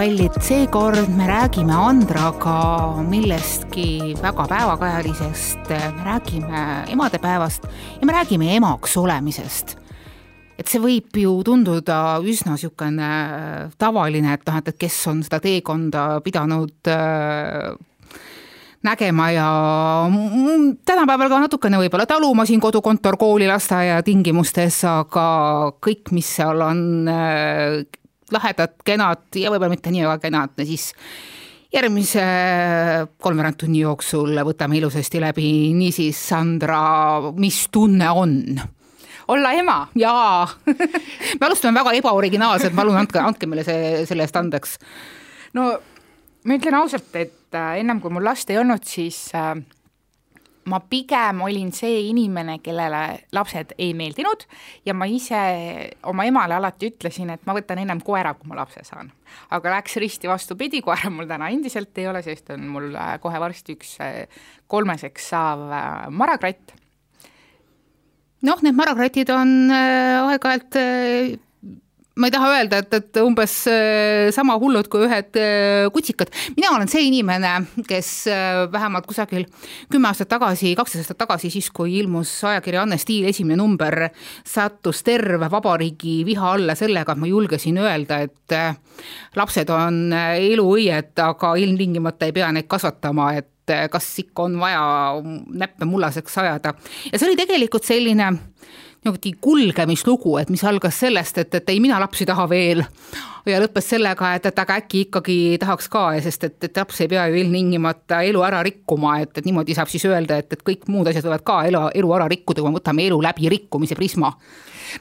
kallid, seekord me räägime Andraga millestki väga päevakajalisest, me räägime emadepäevast ja me räägime emaks olemisest. et see võib ju tunduda üsna niisugune tavaline, et noh, et, et kes on seda teekonda pidanud äh, nägema ja tänapäeval ka natukene võib-olla taluma siin kodukontor, kooli, lasteaia tingimustes, aga kõik, mis seal on äh, lahedad, kenad ja võib-olla mitte nii väga kenad, siis järgmise kolmveerand tunni jooksul võtame ilusasti läbi, niisiis Sandra, mis tunne on? olla ema. jaa me alustame väga ebaoriginaalselt, palun andke, andke meile see, selle eest andeks. no ma ütlen ausalt, et äh, ennem kui mul last ei olnud, siis äh, ma pigem olin see inimene, kellele lapsed ei meeldinud ja ma ise oma emale alati ütlesin, et ma võtan ennem koera, kui ma lapse saan. aga läks risti vastupidi, koera mul täna endiselt ei ole, sest on mul äh, kohe varsti üks äh, kolmeseks saav äh, marakratt. noh, need marakratid on aeg-ajalt ma ei taha öelda, et, et umbes äh, sama hullud kui ühed äh, kutsikad. mina olen see inimene, kes äh, vähemalt kusagil kümme aastat tagasi, kaksteist aastat tagasi, siis kui ilmus ajakirja Anne Stiil esimene number, sattus terve vabariigi viha alla sellega, et ma julgesin öelda, et lapsed on eluõied, aga ilmtingimata ei pea neid kasvatama, et kas ikka on vaja näppe mullaseks ajada. ja see oli tegelikult selline niimoodi kulgemislugu, et mis algas sellest, et, et ei, mina lapsi taha veel. Ja lõppes sellega, et, et aga äkki ikkagi tahaks ka, sest et, et laps ei pea ju ilmtingimata elu ära rikkuma, et, et niimoodi saab siis öelda, et, et kõik muud asjad võivad ka elu, elu ära rikkuda, kui me võtame elu läbi rikkumise prisma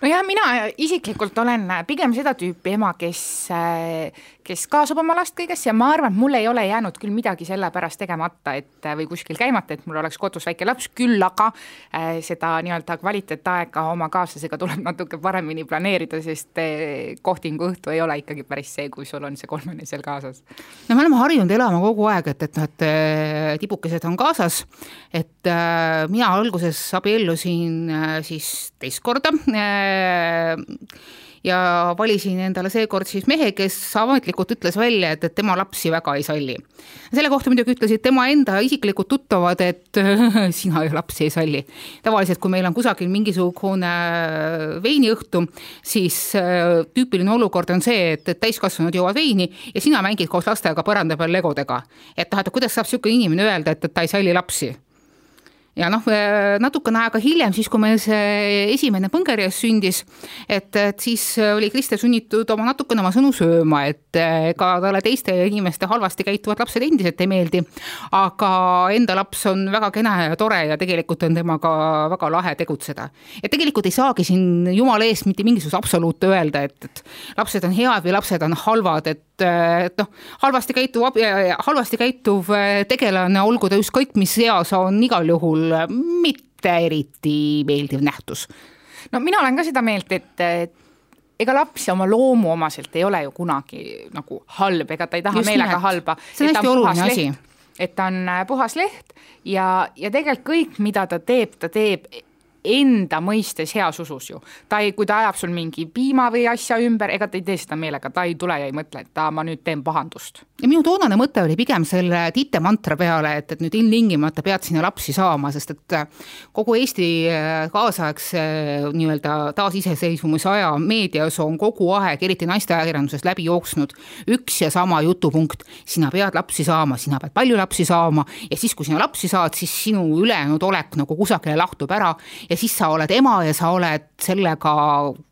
nojah, mina isiklikult olen pigem seda tüüpi ema, kes, kes kaasab oma last kõigesse ja ma arvan, et mul ei ole jäänud küll midagi selle pärast tegemata, et või kuskil käimata, et mul oleks kodus väike laps, küll aga äh, seda nii-öelda kvaliteetaega oma kaaslasega tuleb natuke paremini planeerida, sest äh, kohtingu õhtu ei ole ikkagi päris see, kui sul on see kolmene seal kaasas. no me oleme harjunud elama kogu aeg, et, et noh, et äh, tibukesed on kaasas, et äh, mina alguses abiellusin äh, siis teist korda äh, ja valisin endale seekord siis mehe, kes ametlikult ütles välja, et, et tema lapsi väga ei salli. selle kohta muidugi ütlesid tema enda isiklikud tuttavad, et sina ju lapsi ei salli. tavaliselt, kui meil on kusagil mingisugune veiniõhtu, siis äh, tüüpiline olukord on see, et, et täiskasvanud joovad veini ja sina mängid koos lastega põranda peal legodega. et noh, et kuidas saab niisugune inimene öelda, et, et ta ei salli lapsi ja noh, natukene aega hiljem, siis kui meil see esimene põngerjas sündis, et, et siis oli Kriste sunnitud oma natukene oma sõnu sööma, et ega talle teiste inimeste halvasti käituvad lapsed endiselt ei meeldi. aga enda laps on väga kena ja tore ja tegelikult on temaga väga lahe tegutseda. et tegelikult ei saagi siin jumala eest mitte mingisugust absoluute öelda, et, et lapsed on head või lapsed on halvad, et et noh, halvasti käituv, halvasti käituv tegelane, olgu ta ükskõik mis eas, on igal juhul mitte eriti meeldiv nähtus. no mina olen ka seda meelt, et ega laps oma loomu omaselt ei ole ju kunagi nagu halb, ega ta ei taha Just meelega näed. halba. see on hästi oluline asi. et ta on äh, puhas leht ja, ja tegelikult kõik, mida ta teeb, ta teeb enda mõistes heas usus ju. ta ei, kui ta ajab sul mingi piima või asja ümber, ega ta ei tee seda meelega, ta ei tule ja ei mõtle, et aa, ma nüüd teen pahandust. ja minu toonane mõte oli pigem selle Tiite mantra peale, et, et nüüd ilmtingimata pead sinna lapsi saama, sest et äh, kogu Eesti äh, kaasaegse äh, nii-öelda taasiseseisvumise aja meedias on kogu aeg, eriti naisteajakirjanduses läbi jooksnud üks ja sama jutupunkt, sina pead lapsi saama, sina pead palju lapsi saama ja siis, kui sina lapsi saad, siis sinu ülejäänud olek nagu kusagile lahtub ära ja siis sa oled ema ja sa oled sellega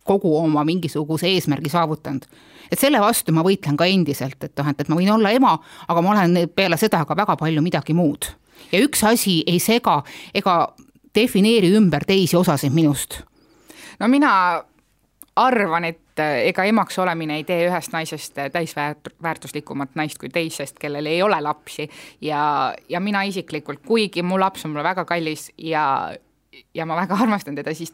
kogu oma mingisuguse eesmärgi saavutanud. et selle vastu ma võitlen ka endiselt, et noh, et, et ma võin olla ema, aga ma olen peale seda ka väga palju midagi muud. ja üks asi ei sega ega defineeri ümber teisi osasid minust. no mina arvan, et ega emaks olemine ei tee ühest naisest täisväärtuslikumat naist kui teisest, kellel ei ole lapsi ja, ja mina isiklikult, kuigi mu laps on mulle väga kallis ja ja ma väga armastan teda, siis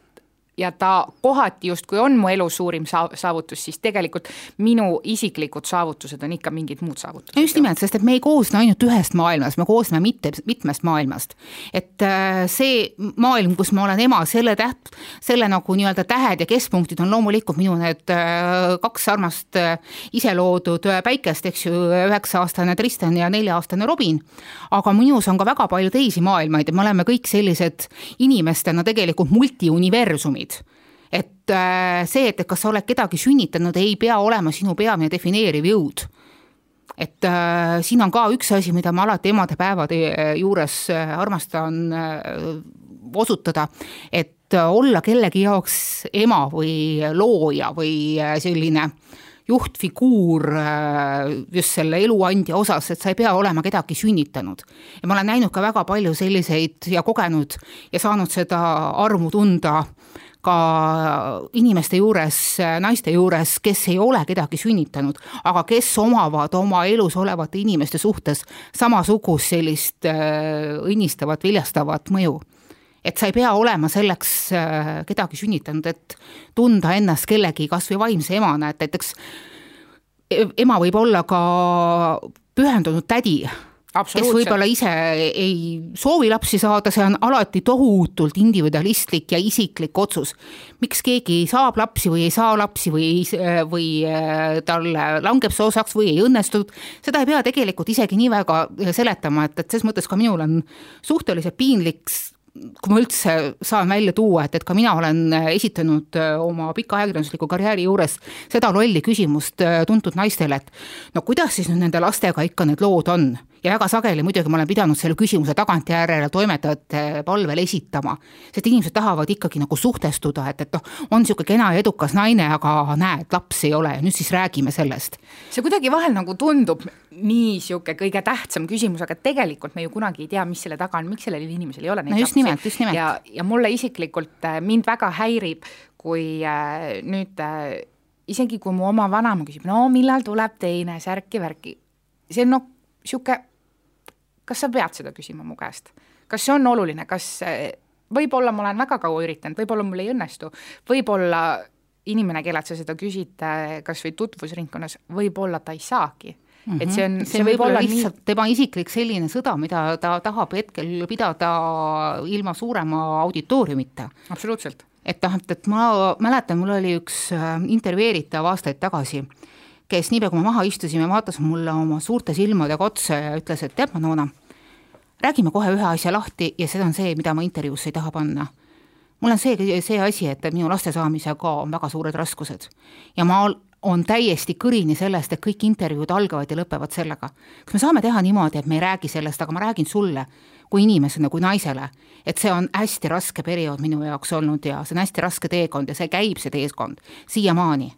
ja ta kohati justkui on mu elu suurim saavutus, siis tegelikult minu isiklikud saavutused on ikka mingid muud saavutused. just nimelt, sest et me ei koosne ainult ühest maailmast, me koosneme mitte, mitmest maailmast. et äh, see maailm, kus ma olen ema, selle täht, selle nagu nii-öelda tähed ja keskpunktid on loomulikult minu need äh, kaks armast äh, ise loodud päikest, eks ju, üheksa-aastane Tristan ja nelja-aastane Robin. aga minus on ka väga palju teisi maailmaid ja me oleme kõik sellised inimestena tegelikult multiuniversumid juhid et äh, see, et kas sa oled kedagi sünnitanud, ei pea olema sinu peamine defineeriv jõud. et äh, siin on ka üks asi, mida ma alati emadepäevade äh, juures äh, armastan äh, osutada, et olla kellegi jaoks ema või looja või selline juhtfiguur just selle eluandja osas, et sa ei pea olema kedagi sünnitanud. ja ma olen näinud ka väga palju selliseid ja kogenud ja saanud seda armu tunda äh, ka inimeste juures, naiste juures, kes ei ole kedagi sünnitanud, aga kes omavad oma elus olevate inimeste suhtes samasugust sellist äh, õnnistavat, viljastavat mõju. Et sa ei pea olema selleks äh, kedagi sünnitanud, et tunda ennast kellegi kas või vaimse emana, et näiteks e-, ema võib olla ka pühendunud tädi kes võib-olla ise ei soovi lapsi saada, see on alati tohutult individualistlik ja isiklik otsus. miks keegi saab lapsi või ei saa lapsi või, või äh, tal langeb see osaks või ei õnnestu, seda ei pea tegelikult isegi nii väga seletama, et, et selles mõttes ka minul on suhteliselt piinlik kui ma üldse saan välja tuua, et, et ka mina olen esitanud äh, oma pika ajakirjandusliku karjääri juures seda lolli küsimust äh, tuntud naistele, et no kuidas siis nüüd nende lastega ikka need lood on ja väga sageli muidugi ma olen pidanud selle küsimuse tagantjärele toimetajate palvel esitama, sest inimesed tahavad ikkagi nagu suhtestuda, et, et noh, on niisugune kena ja edukas naine, aga näed, lapsi ei ole ja nüüd siis räägime sellest. see kuidagi vahel nagu tundub nii niisugune kõige tähtsam küsimus, aga tegelikult me ju kunagi ei tea, mis selle taga on, miks sellel inimesel ei ole neid no just lapsi. nimelt, just nimelt. ja, ja mulle isiklikult, äh, mind väga häirib, kui äh, nüüd äh, isegi kui mu oma vanaema küsib, no millal tuleb teine särki-värki, see on noh, niisugune kas sa pead seda küsima mu käest? kas see on oluline, kas võib-olla ma olen väga kaua üritanud, võib-olla mul ei õnnestu, võib-olla inimene, kellelt sa seda küsid, kas või tutvusringkonnas, võib-olla ta ei saagi Mm -hmm. et see on, see, see võib olla lihtsalt nii... tema isiklik selline sõda, mida ta tahab hetkel pidada ilma suurema auditooriumita. absoluutselt. et noh, et, et ma mäletan, mul oli üks äh, intervjueeritav aastaid tagasi, kes niipea, kui me maha istusime, vaatas mulle oma suurte silmadega otsa ja ütles, et tead, Manona, räägime kohe ühe asja lahti ja see on see, mida ma intervjuusse ei taha panna. mul on see, see asi, et minu laste saamisega on väga suured raskused ja ma on täiesti kõrini sellest, et kõik intervjuud algavad ja lõpevad sellega. kas me saame teha niimoodi, et me ei räägi sellest, aga ma räägin sulle kui inimesele, kui naisele, et see on hästi raske periood minu jaoks olnud ja see on hästi raske teekond ja see käib, see teekond, siiamaani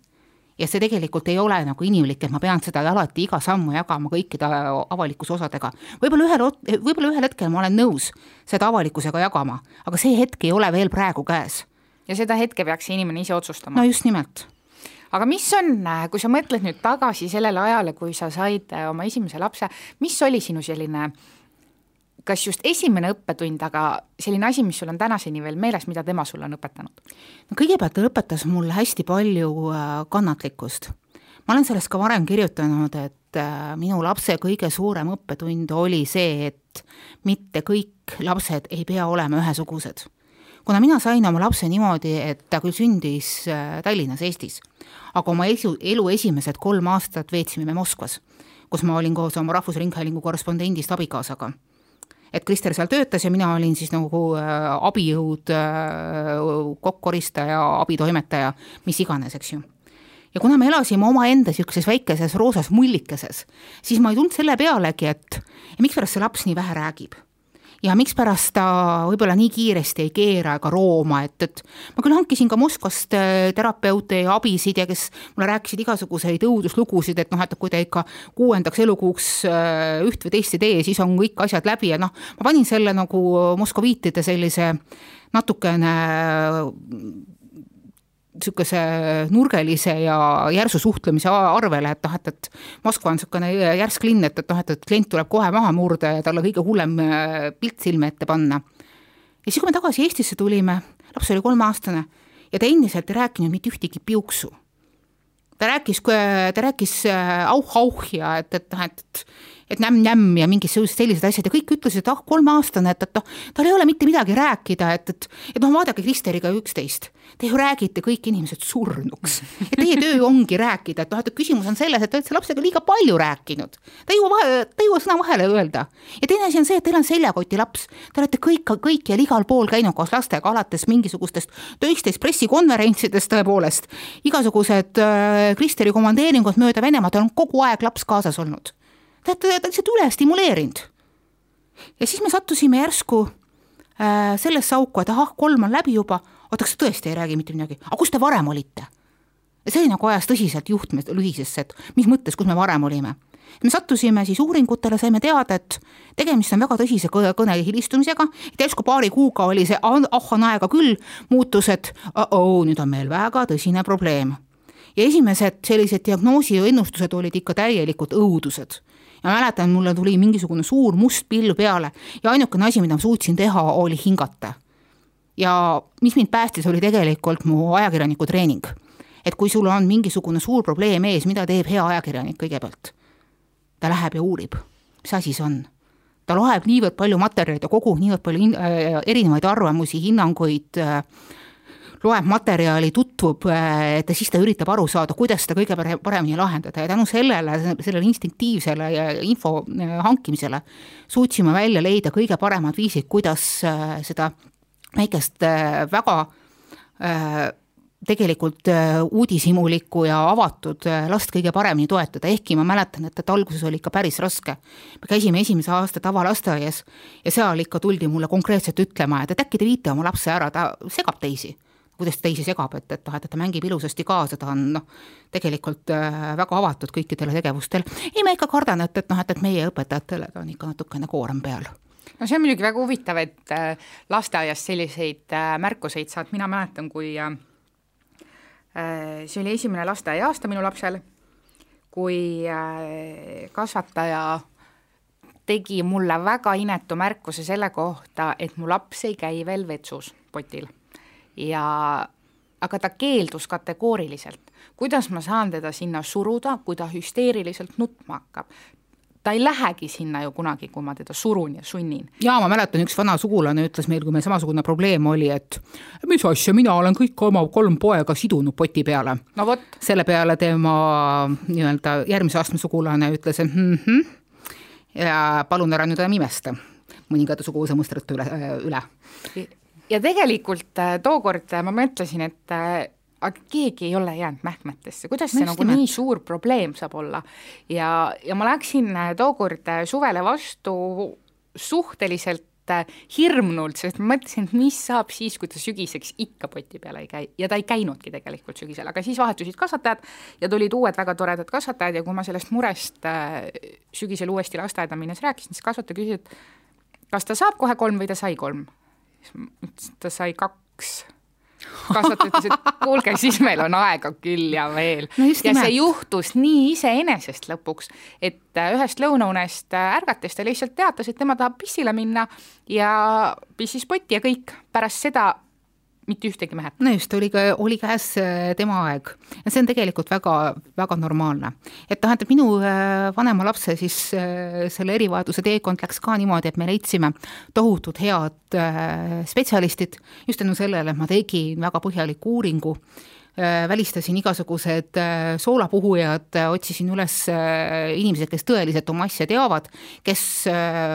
ja see tegelikult ei ole nagu inimlik, et ma pean seda alati iga sammu jagama kõikide avalikkuse osadega. võib-olla ühel, võib-olla ühel hetkel ma olen nõus seda avalikkusega jagama, aga see hetk ei ole veel praegu käes. ja seda hetke peaks see inimene ise otsustama. no just nimelt. aga mis on, kui sa mõtled nüüd tagasi sellele ajale, kui sa said oma esimese lapse, mis oli sinu selline kas just esimene õppetund, aga selline asi, mis sul on tänaseni veel meeles, mida tema sulle on õpetanud? no kõigepealt ta õpetas mulle hästi palju äh, kannatlikkust. ma olen sellest ka varem kirjutanud, et äh, minu lapse kõige suurem õppetund oli see, et mitte kõik lapsed ei pea olema ühesugused. kuna mina sain oma lapse niimoodi, et ta küll sündis äh, Tallinnas, Eestis, aga oma elu, elu esimesed kolm aastat veetsime me Moskvas, kus ma olin koos oma Rahvusringhäälingu korrespondendist abikaasaga et Krister seal töötas ja mina olin siis nagu äh, abijõud, äh, kokkkoristaja, abitoimetaja, mis iganes, eks ju. Ja kuna me elasime omaenda niisuguses väikeses roosas mullikeses, siis ma ei tulnud selle pealegi, et mikspärast see laps nii vähe räägib ja mikspärast ta võib-olla nii kiiresti ei keera ega rooma, et, et ma küll hankisin ka Moskvast äh, terapeute ja abisid ja kes mulle rääkisid igasuguseid õuduslugusid, et noh, et kui te ikka kuuendaks elukuuks äh, üht või teist ei tee, siis on kõik asjad läbi ja noh, ma panin selle nagu moskoviitide sellise natukene niisuguse nurgelise ja järsu suhtlemise arvele, et noh, et, et Moskva on niisugune järsk linn, et, et noh, et, et klient tuleb kohe maha murda ja talle kõige hullem äh, pilt silme ette panna. ja siis, kui me tagasi Eestisse tulime, laps oli kolmeaastane, ja ta endiselt ei rääkinud mitte ühtegi piuksu. ta rääkis, ta rääkis auh-auh ja et, et noh, et et nämm-nämm ja mingisugused sellised asjad ja kõik ütlesid, et ah, kolmeaastane, et, et noh, tal ei ole mitte midagi rääkida, et, et, et noh, vaadake Kristeriga üksteist. Te ju räägite kõik inimesed surnuks ja teie töö ongi rääkida, et noh, et küsimus on selles, et te olete lapsega liiga palju rääkinud. ta ei jõua vahe, ta ei jõua sõna vahele öelda. ja teine asi on see, et teil on seljakoti laps, te olete kõik, kõikjal igal pool käinud koos lastega, alates mingisugustest töistest pressikonverentsidest tõepoolest, igasugused äh, Kristeri komandeeringud mööda Venemaad, tal on kogu aeg laps kaasas olnud ta, ta, lihtsalt üle stimuleerinud. ja siis me sattusime järsku äh, sellesse auku, et ahah, kolm on läbi juba, oota, kas sa tõesti ei räägi mitte midagi, aga kus te varem olite? ja see nagu ajas tõsiselt juhtme lühisesse, et mis mõttes, kus me varem olime. me sattusime siis uuringutele, saime teada, et tegemist on väga tõsise kõne hilistumisega, et järsku paari kuuga oli see, ah on aega küll, muutus, et oh, nüüd on meil väga tõsine probleem. ja esimesed sellised diagnoosi ennustused olid ikka täielikud õudused ja mäletan, mulle tuli mingisugune suur must pill peale ja ainukene asi, mida ma suutsin teha, oli hingata. ja mis mind päästis, oli tegelikult mu ajakirjaniku treening. et kui sul on mingisugune suur probleem ees, mida teeb hea ajakirjanik kõigepealt? ta läheb ja uurib, mis asi see on ta loeb niivõrd palju materjali, ta kogub niivõrd palju äh, erinevaid arvamusi, hinnanguid äh,, loeb materjali, tutvub, et siis ta üritab aru saada, kuidas seda kõige paremini lahendada. Ja tänu sellele, sellele instinktiivsele info äh, hankimisele suutsime välja leida kõige paremad viisid, kuidas äh, seda väikest äh, väga tegelikult uudishimulikku ja avatud last kõige paremini toetada, ehkki ma mäletan, et, et alguses oli ikka päris raske. me käisime esimese aasta tavalasteaias ja seal ikka tuldi mulle konkreetselt ütlema, et, et äkki te viite oma lapse ära, ta segab teisi kuidas teisi segab, et, et noh, et ta mängib ilusasti kaasa, ta on noh, tegelikult äh, väga avatud kõikidele tegevustele. ei, ma ikka kardan, et, et noh, et, et meie õpetajatele ta on ikka natukene koorem peal. No see on muidugi väga huvitav, et äh, lasteaias selliseid äh, märkuseid saad, mina mäletan, kui see oli esimene lasteaiaaasta minu lapsel, kui kasvataja tegi mulle väga inetu märkuse selle kohta, et mu laps ei käi veel vetsus potil ja aga ta keeldus kategooriliselt. kuidas ma saan teda sinna suruda, kui ta hüsteeriliselt nutma hakkab? ta ei lähegi sinna ju kunagi, kui ma teda surun ja sunnin. jaa, ma mäletan, üks vana sugulane ütles meil, kui meil samasugune probleem oli, et mis asja, mina olen kõik oma kolm poega sidunud poti peale. no vot. selle peale tema nii-öelda järgmise astme sugulane ütles, et -hmm, ja palun ära nüüd enam imesta mõningate suguvõsa mõstrate üle, üle ja tegelikult äh, tookord äh, ma mõtlesin, et äh, aga keegi ei ole jäänud mähkmetesse, kuidas see nagu nii suur probleem saab olla. ja, ja ma läksin tookord suvele vastu suhteliselt hirmnult, sest ma mõtlesin, et mis saab siis, kui ta sügiseks ikka poti peal ei käi. Ja ta ei käinudki tegelikult sügisel, aga siis vahetusid kasvatajad ja tulid uued väga toredad kasvatajad ja kui ma sellest murest sügisel uuesti lasteaeda minnes rääkisin, siis kasvataja küsis, et kas ta saab kohe kolm või ta sai kolm siis ma ütlesin, et ta sai kaks kasvataja ütles, et kuulge, siis meil on aega küll ja veel no. ja see juhtus nii iseenesest lõpuks, et äh, ühest lõunaunest äh, ärgates ta lihtsalt teatas, et tema tahab pissile minna ja pissis potti ja kõik. pärast seda mitte ühtegi mehet. no just, oli oli käes äh, tema aeg ja see on tegelikult väga, väga normaalne. et tähendab, minu äh, vanema lapse siis äh, selle erivajaduse teekond läks ka niimoodi, et me leidsime tohutult head spetsialistid just tänu sellele, et ma tegin väga põhjaliku uuringu välistasin igasugused äh, soolapuhujad, äh, otsisin üles inimesed, kes tõeliselt oma asja teavad, kes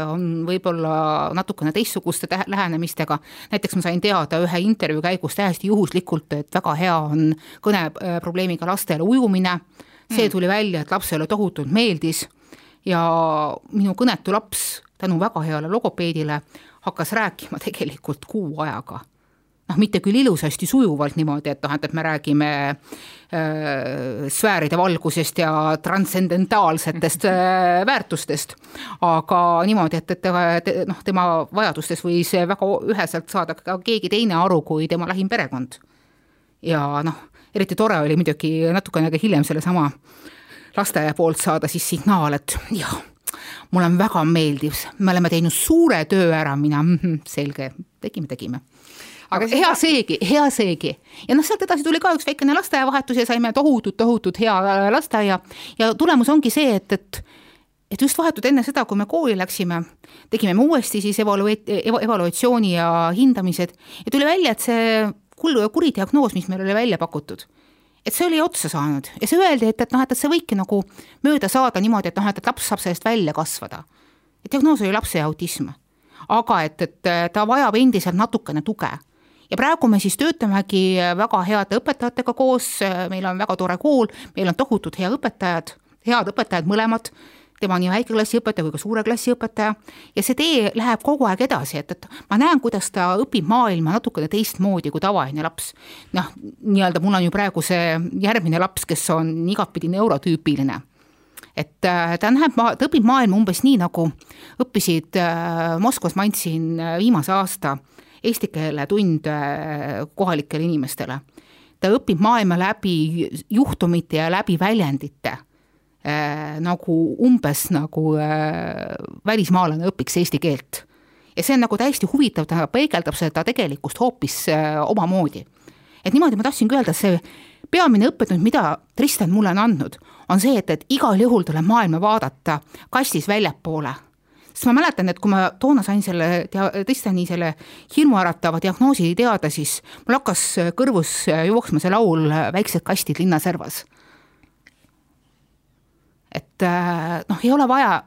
on võib-olla natukene teistsuguste lähenemistega, näiteks ma sain teada ühe intervjuu käigus täiesti juhuslikult, et väga hea on kõneprobleemiga lastele ujumine, see mm. tuli välja, et lapsele tohutult meeldis ja minu kõnetu laps tänu väga heale logopeedile hakkas rääkima tegelikult kuu ajaga noh, mitte küll ilusasti, sujuvalt niimoodi, et noh, et, et me räägime äh, sfääride valgusest ja transcendentaalsetest äh, väärtustest, aga niimoodi, et, et te, noh, tema vajadustest võis väga üheselt saada ka keegi teine aru kui tema lähim perekond. ja noh, eriti tore oli muidugi natukene aega hiljem sellesama lasteaia poolt saada siis signaal, et jah, mulle on väga meeldiv, me oleme teinud suure töö ära, mina -hmm, selge, tegime, tegime aga seda... hea seegi, hea seegi. ja noh, sealt edasi tuli ka üks väikene lasteaiavahetus ja saime tohutut, tohutut hea lasteaia ja tulemus ongi see, et, et et just vahetult enne seda, kui me kooli läksime, tegime me uuesti siis evalueet-, evaluatsiooni ja hindamised ja tuli välja, et see kull-, kuridiagnoos, mis meil oli välja pakutud, et see oli otsa saanud ja see öeldi, et, et noh, et, et see võibki nagu mööda saada niimoodi, et noh, et, et laps saab sellest välja kasvada. et diagnoos oli lapse autism. aga et, et ta vajab endiselt natukene tuge ja praegu me siis töötamegi väga heade õpetajatega koos, meil on väga tore kool, meil on tohutult hea õpetajad, head õpetajad mõlemad. Tema nii väikeklassi õpetaja kui ka suure klassi õpetaja ja see tee läheb kogu aeg edasi, et, et ma näen, kuidas ta õpib maailma natukene teistmoodi kui tavaline laps. noh, nii-öelda mul on ju praegu see järgmine laps, kes on igatpidi neurotüüpiline. Et äh, ta näeb, ta õpib maailma umbes nii, nagu õppisid äh, Moskvas, ma andsin äh, viimase aasta eesti keele tunde kohalikele inimestele. ta õpib maailma läbi juhtumite ja läbi väljendite äh, nagu umbes nagu äh, välismaalane õpiks eesti keelt. ja see on nagu täiesti huvitav, ta peegeldab seda tegelikkust hoopis äh, omamoodi. et niimoodi ma tahtsingi öelda, see peamine õppetund, mida Tristan mulle on andnud, on see, et, et igal juhul tuleb maailma vaadata kastis väljapoole sest ma mäletan, et kui ma toona sain selle dia-, Tristani selle hirmuäratava diagnoosi teada, siis mul hakkas kõrvus jooksma see laul Väiksed kastid linnaservas et äh, noh, ei ole vaja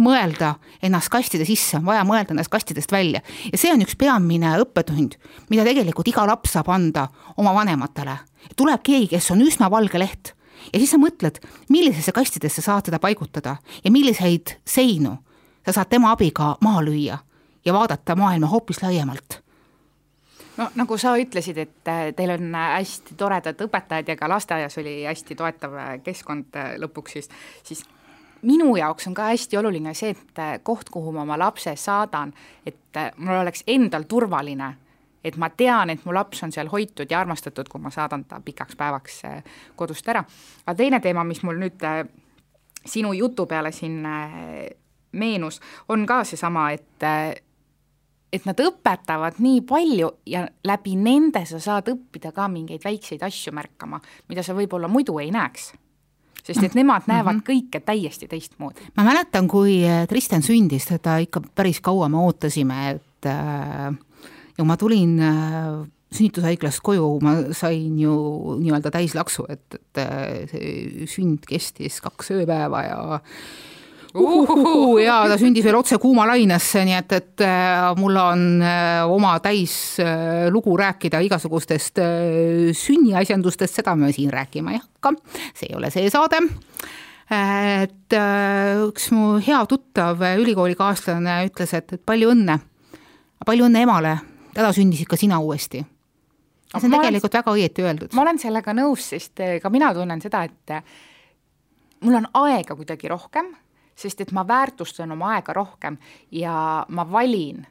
mõelda ennast kastide sisse, on vaja mõelda ennast kastidest välja. ja see on üks peamine õppetund, mida tegelikult iga laps saab anda oma vanematele. tuleb keegi, kes on üsna valge leht ja siis sa mõtled, millisesse kastidesse saad teda paigutada ja milliseid seinu sa saad tema abiga maha lüüa ja vaadata maailma hoopis laiemalt no nagu sa ütlesid, et äh, teil on äh, hästi toredad õpetajad ja ka lasteaias oli hästi toetav äh, keskkond lõpuks siis, siis minu jaoks on ka hästi oluline see, et koht, kuhu ma oma lapse saadan, et mul oleks endal turvaline, et ma tean, et mu laps on seal hoitud ja armastatud, kui ma saadan ta pikaks päevaks kodust ära. aga teine teema, mis mul nüüd sinu jutu peale siin meenus, on ka seesama, et et nad õpetavad nii palju ja läbi nende sa saad õppida ka mingeid väikseid asju märkama, mida sa võib-olla muidu ei näeks sest et nemad näevad mm -hmm. kõike täiesti teistmoodi. ma mäletan, kui äh, Kristjan sündis, teda ikka päris kaua me ootasime, et äh, ja ma tulin äh, sünnitushaiglast koju, ma sain ju nii-öelda täislaksu, et, et äh, see sünd kestis kaks ööpäeva ja uhuhu, ja ta sündis veel otse kuumalainesse, nii et, et äh, mul on äh, oma täislugu äh, rääkida igasugustest sünniasjandustest, seda me siin rääkima ei hakka, see ei ole see saade. Et üks mu hea tuttav ülikoolikaaslane ütles, et, et palju õnne, palju õnne emale, täna sündisid ka sina uuesti. see on ma tegelikult olen, väga õieti öeldud. ma olen sellega nõus, sest ka mina tunnen seda, et mul on aega kuidagi rohkem sest et ma väärtustan oma aega rohkem ja ma valin,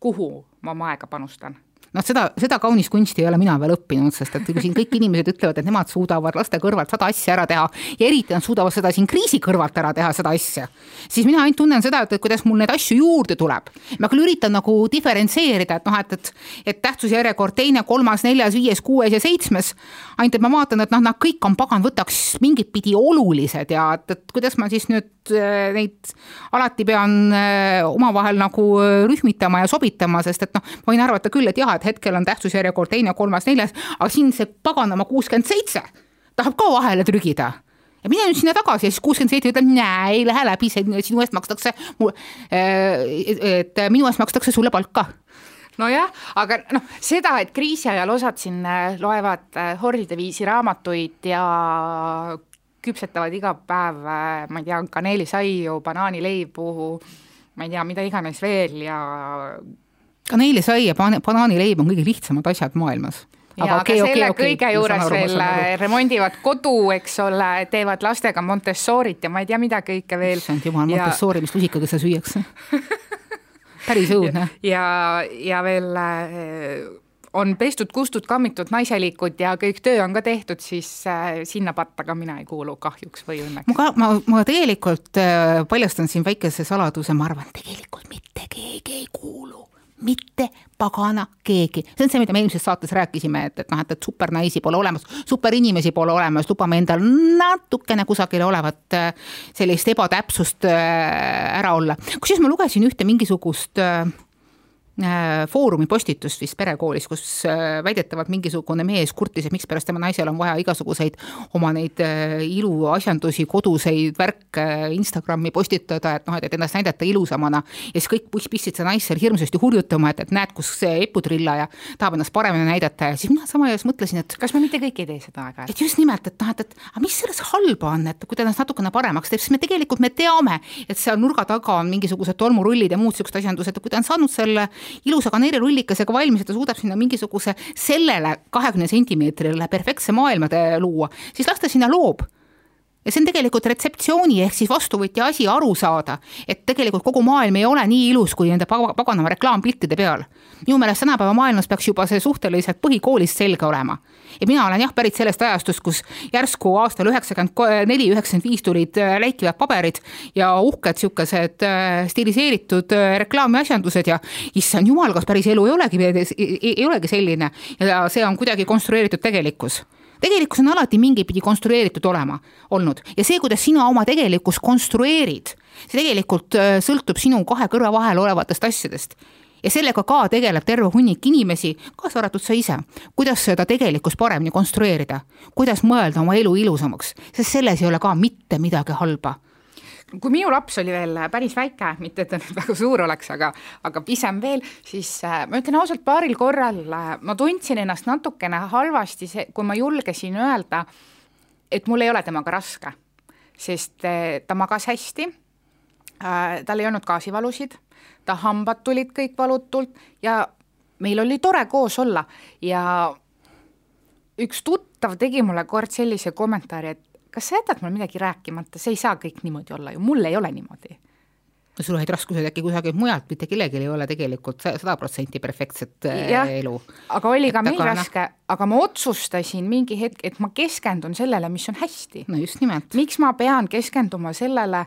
kuhu ma oma aega panustan noh, seda, seda kaunist kunsti ei ole mina veel õppinud, sest et kui siin kõik inimesed ütlevad, et nemad suudavad laste kõrvalt sada asja ära teha ja eriti nad suudavad seda siin kriisi kõrvalt ära teha, seda asja, siis mina ainult tunnen seda, et, et kuidas mul neid asju juurde tuleb. ma küll üritan nagu diferentseerida, et noh, et, et, et tähtsusjärjekord teine, kolmas, neljas, viies, kuues ja seitsmes, ainult et ma vaatan, et noh, nad kõik on pagan, võtaks mingit pidi olulised ja et, et kuidas ma siis nüüd äh, neid alati pean äh, omavahel nagu äh, rühmitama ja sobitama, sest et noh, ma võin arvata küll, et jah, et hetkel on tähtsusjärjekord teine, kolmas, neljas, aga siin see paganama kuuskümmend seitse tahab ka vahele trügida. Ja mine nüüd sinna tagasi ja siis kuuskümmend seitse ütleb, näe, ei lähe läbi, sinu eest makstakse, et minu eest makstakse sulle palka. Nojah, aga noh, seda, et kriisi ajal osad siin äh, loevad äh, hordide viisi raamatuid ja küpsetavad iga päev, äh, ma ei tea, kaneelisaiu, banaanileibu, ma ei tea, mida iganes veel ja kaneelisai ja banaanileib on kõige lihtsamad asjad maailmas ja aga, aga selle okay, kõige okay, juures aru, veel remondivad kodu, eks ole, teevad lastega Montessorit ja ma ei tea, mida kõike veel. issand jumal, Montessori, mis lusikaga seal süüakse päris õudne. ja, ja veel äh, on pestud, kustud, kammitud, naiselikud ja kõik töö on ka tehtud, siis äh, sinna patta ka mina ei kuulu kahjuks või õnneks. ma ka, ma, ma tegelikult äh, paljastan siin väikese saladuse, ma arvan, tegelikult mitte keegi ei kuulu mitte pagana keegi. see on see, mida me eelmises saates rääkisime, et, et noh, et, et supernaisi pole olemas, superinimesi pole olemas, lubame endal natukene kusagil olevat äh, sellist ebatäpsust äh, ära olla. kusjuures ma lugesin ühte mingisugust äh, Foorumi postitust vist perekoolis, kus äh, väidetavalt mingisugune mees kurtis, et mikspärast tema naisel on vaja igasuguseid oma neid äh, iluasjandusi, koduseid värke Instagrami postitada, et noh, et ennast näidata ilusamana. ja siis kõik pistsid seda naist seal hirmsasti hurjutama, et, et näed, kus see eputrillaja tahab ennast paremini näidata ja siis mina sama ajas mõtlesin, et. kas me mitte kõik ei tee seda aeg-ajalt? et just nimelt, et noh, et, et aga mis selles halba on, et kui ta ennast natukene paremaks teeb, siis me tegelikult me teame, et seal nurga taga on mingisugused tolmurullid ja muud siuksed asjandused, kui ta on saanud selle ilusa kaneelirullikesega valmis, et ta suudab sinna mingisuguse sellele kahekümne sentimeetrile perfektse maailma luua, siis las ta sinna loob ja see on tegelikult retseptsiooni ehk siis vastuvõtja asi aru saada, et tegelikult kogu maailm ei ole nii ilus, kui nende paganama reklaampiltide peal. minu meelest tänapäeva maailmas peaks juba see suhteliselt põhikoolist selge olema. Ja mina olen jah pärit sellest ajastust, kus järsku aastal üheksakümmend neli, üheksakümmend viis tulid äh, läikivad paberid ja uhked sihukesed äh, stiliseeritud äh, reklaamiasjandused ja issand jumal, kas päris elu ei olegi, ei olegi selline. Ja see on kuidagi konstrueeritud tegelikkus. Tegelikkus on alati mingit pidi konstrueeritud olema, olnud. Ja see, kuidas sina oma tegelikkust konstrueerid, see tegelikult äh, sõltub sinu kahe kõrva vahel olevatest asjadest ja sellega ka tegeleb terve hunnik inimesi, kaasa arvatud sa ise. kuidas seda tegelikkust paremini konstrueerida, kuidas mõelda oma elu ilusamaks, sest selles ei ole ka mitte midagi halba. Kui minu laps oli veel päris väike, mitte et ta nüüd väga suur oleks, aga, aga pisem veel, siis äh, ma ütlen ausalt, paaril korral äh, ma tundsin ennast natukene halvasti, kui ma julgesin öelda, et mul ei ole temaga raske, sest äh, ta magas hästi, tal ei olnud gaasivalusid, ta hambad tulid kõik valutult ja meil oli tore koos olla. Ja üks tuttav tegi mulle kord sellise kommentaari, et kas sa jätad mulle midagi rääkimata, see ei saa kõik niimoodi olla ju, mul ei ole niimoodi. No sul olid raskused äkki kusagilt mujalt, mitte kellelgi ei ole tegelikult sada protsenti perfektset äh, ja, elu. aga oli ka et meil aga, raske, aga ma otsustasin mingi hetk, et ma keskendun sellele, mis on hästi. no just nimelt. miks ma pean keskenduma sellele,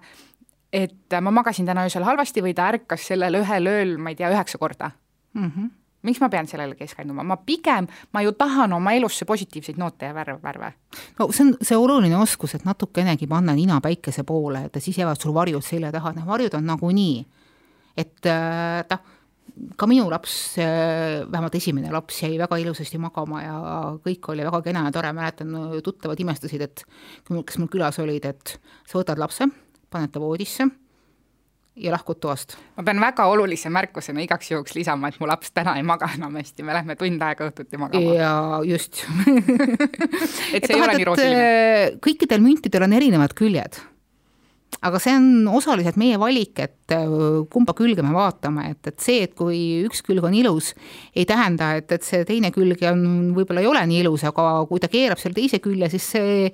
et ma magasin täna öösel halvasti või ta ärkas sellel ühel ööl, ma ei tea, üheksa korda mm. -hmm miks ma pean sellele keskenduma, ma pigem, ma ju tahan oma elusse positiivseid noote ja värve, värve. no see on see oluline oskus, et natukenegi panna nina päikese poole, et siis jäävad sul varjud selja taha, need varjud on nagunii. et äh, noh, ka minu laps, äh, vähemalt esimene laps jäi väga ilusasti magama ja kõik oli väga kena ja tore, mäletan, tuttavad imestasid, et kes mul külas olid, et sa võtad lapse, paned ta voodisse ja lahkud toast. ma pean väga olulise märkusena igaks juhuks lisama, et mu laps täna ei maga enam hästi, me lähme tund aega õhtuti magama. ja just et see et ei ole nii roosiline. Äh, kõikidel müntidel on erinevad küljed. aga see on osaliselt meie valik, et äh, kumba külge me vaatame, et, et see, et kui üks külg on ilus, ei tähenda, et, et see teine külg on, võib-olla ei ole nii ilus, aga kui ta keerab selle teise külje, siis see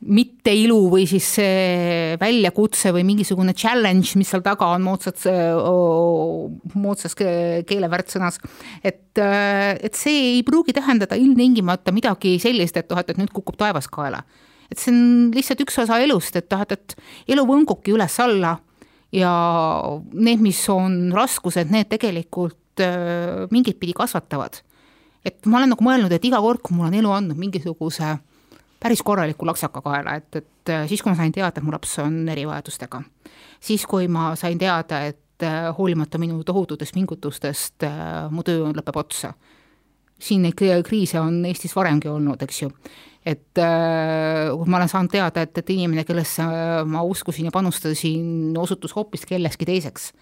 mitteilu või siis see väljakutse või mingisugune challenge, mis seal taga on moodsas, moodsas keelevärtsõnas. et, et see ei pruugi tähendada ilmtingimata midagi sellist, et noh, et, nüüd kukub taevas kaela. et see on lihtsalt üks osa elust, et noh, et, et elu võngubki üles-alla ja need, mis on raskused, need tegelikult mingit pidi kasvatavad. et ma olen nagu mõelnud, et iga kord, kui mul on elu andnud mingisuguse päris korraliku laksaka kaela, et, et äh, siis, kui ma sain teada, et mu laps on erivajadustega, siis kui ma sain teada, et äh, hoolimata minu tohututest pingutustest äh, mu töö lõpeb otsa. siin neid kriise on Eestis varemgi olnud, eks ju, et kui ma olen saanud teada, et, et inimene, kellesse ma uskusin ja panustasin, osutus hoopis kellekski teiseks.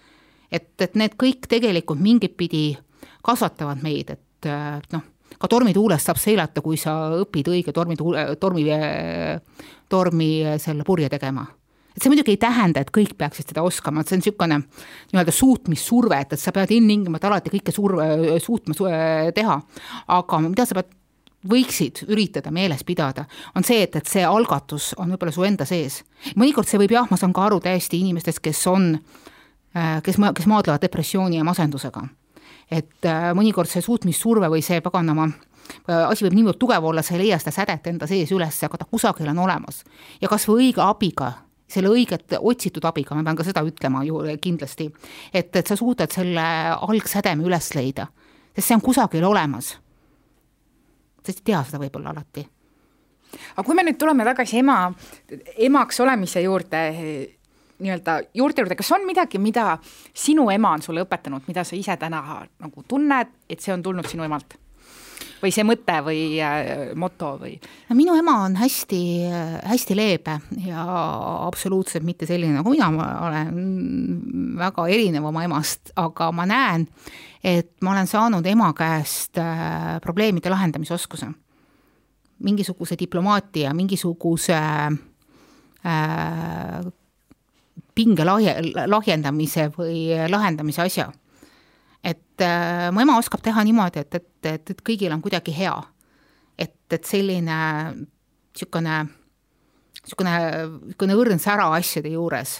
et, et need kõik tegelikult mingit pidi kasvatavad meid, et noh ka tormituules saab seilata, kui sa õpid õige tormituule, tormi, tormi selle purje tegema et see muidugi ei tähenda, et kõik peaksid seda oskama, et see on niisugune nii-öelda suutmissurve, et, et sa pead ilmtingimata alati kõike surve, suutma teha. aga mida sa pead, võiksid üritada meeles pidada, on see, et, et see algatus on võib-olla su enda sees. mõnikord see võib jah, ma saan ka aru täiesti inimestest, kes on, kes, kes maadlevad depressiooni ja masendusega et äh, mõnikord see suutmissurve või see paganama äh, asi võib niivõrd tugev olla, sa ei leia seda sädet enda sees üles, aga ta kusagil on olemas. ja kas või õige abiga selle õiget otsitud abiga, ma pean ka seda ütlema ju kindlasti, et, et sa suudad selle algsädeme üles leida, sest see on kusagil olemas. sa ei tea seda võib-olla alati. aga kui me nüüd tuleme tagasi ema, emaks olemise juurde, nii-öelda juurte juurde, kas on midagi, mida sinu ema on sulle õpetanud, mida sa ise täna nagu tunned, et see on tulnud sinu emalt? või see mõte või äh, moto või? no minu ema on hästi, hästi leebe ja absoluutselt mitte selline, nagu mina, olen väga erinev oma emast, aga ma näen, et ma olen saanud ema käest äh, probleemide lahendamise oskuse. mingisuguse diplomaatia, mingisuguse äh, pinge lahje, lahjendamise või lahendamise asja. Et äh, mu ema oskab teha niimoodi, et, et, et, et kõigil on kuidagi hea. et, et selline niisugune, niisugune, niisugune õrn sära asjade juures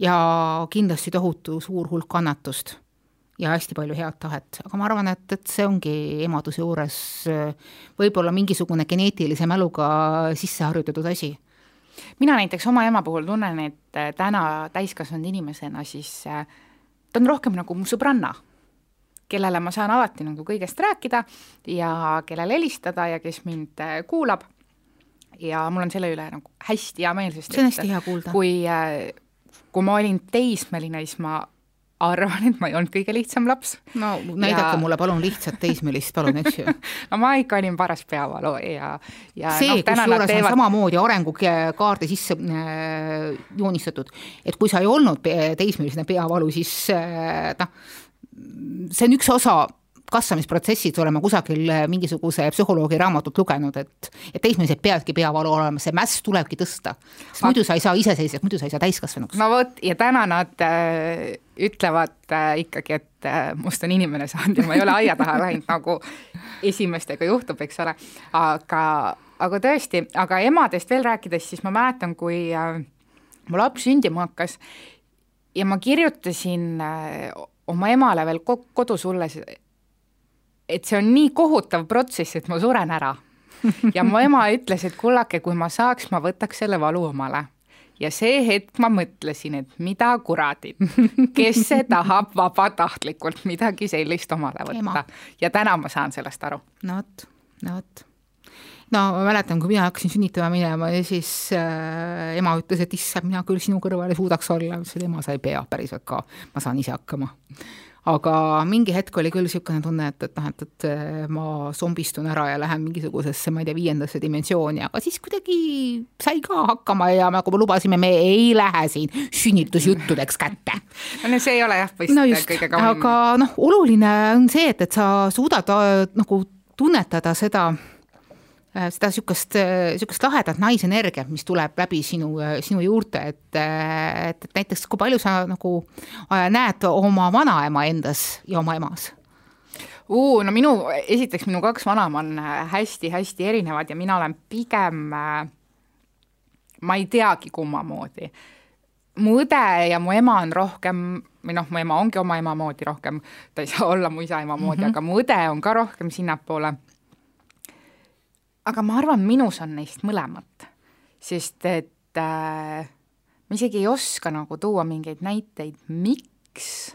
ja kindlasti tohutu suur hulk kannatust ja hästi palju head tahet, aga ma arvan, et, et see ongi emaduse juures äh, võib-olla mingisugune geneetilise mäluga sisse harjutatud asi mina näiteks oma ema puhul tunnen, et äh, täna täiskasvanud inimesena siis äh, ta on rohkem nagu mu sõbranna kellele ma saan alati nagu kõigest rääkida ja kellele helistada ja kes mind äh, kuulab. ja mul on selle üle nagu hästi hea meel, sest see on hästi hea kuulda. kui, kui ma olin teismeline, siis ma arvan, et ma ei olnud kõige lihtsam laps. no näidake ja... mulle palun lihtsat teismelist, palun, eks ju no ma ikka olin paras peavalu ja, ja see no,, kusjuures teevad... on samamoodi arengukaarde sisse äh, joonistatud, et kui sa ei olnud teismelisena peavalu, siis äh, noh, see on üks osa kasvamisprotsessid olema kusagil mingisuguse psühholoogi raamatut lugenud, et, et teismelised peavadki peavalu olema, see mäss tulebki tõsta. sest muidu sa ei saa iseseisvaks, muidu sa ei saa täiskasvanuks. no vot, ja täna nad äh, ütlevad äh, ikkagi, et äh, must on inimene saanud ja ma ei ole aia taha läinud, nagu esimestega juhtub, eks ole, aga, aga tõesti, aga emadest veel rääkides, siis ma mäletan, kui äh, mu laps sündima hakkas ja ma kirjutasin äh, oma emale veel kodus olles, et see on nii kohutav protsess, et ma suren ära. ja mu ema ütles, et kullake, kui ma saaks, ma võtaks selle valu omale ja see hetk ma mõtlesin, et mida kuradit, kes see tahab vabatahtlikult midagi sellist omale võtta. ja täna ma saan sellest aru. no vot, no vot no ma mäletan, kui mina hakkasin sünnitama minema ja siis äh, ema ütles, et issand, mina küll sinu kõrval ei suudaks olla, ütles, et ema, sa ei pea päriselt ka, ma saan ise hakkama. Aga mingi hetk oli küll niisugune tunne, et, et noh, et, et ma zombistun ära ja lähen mingisugusesse, ma ei tea, viiendasse dimensiooni, aga siis kuidagi sai ka hakkama ja nagu me lubasime, me ei lähe siin sünnitusjuttudeks kätte. no see ei ole jah, vist no just, kõige kaunim. aga noh, oluline on see, et, et sa suudad äh, nagu tunnetada seda seda niisugust, niisugust lahedat naisenergiat, mis tuleb läbi sinu, sinu juurte, et, et, et näiteks kui palju sa nagu äh, näed oma vanaema endas ja oma emas? Uh, no minu, esiteks minu kaks vanaema on hästi-hästi äh, erinevad ja mina olen pigem, ma ei teagi, kumma moodi. mu õde ja mu ema on rohkem või noh, mu ema ongi oma ema moodi rohkem, ta ei saa olla mu isa ema moodi mm, -hmm. aga mu õde on ka rohkem sinnapoole aga ma arvan, minus on neist mõlemat, sest et äh, ma isegi ei oska nagu tuua mingeid näiteid, miks,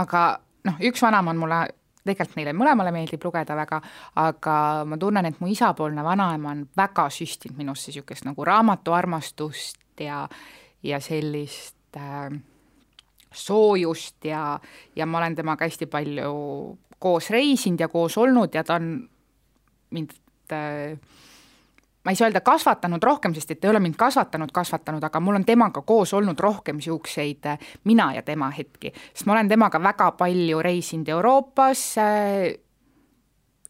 aga noh, üks vanaema on mulle, tegelikult neile mõlemale meeldib lugeda väga, aga ma tunnen, et mu isapoolne vanaema on väga süstinud minusse niisugust nagu raamatuarmastust ja, ja sellist äh, soojust ja, ja ma olen temaga hästi palju koos reisinud ja koos olnud ja ta on mind Äh, ma ei saa öelda kasvatanud rohkem, sest et ei ole mind kasvatanud, kasvatanud, aga mul on temaga koos olnud rohkem niisuguseid äh, mina ja tema hetki, sest ma olen temaga väga palju reisinud Euroopas äh,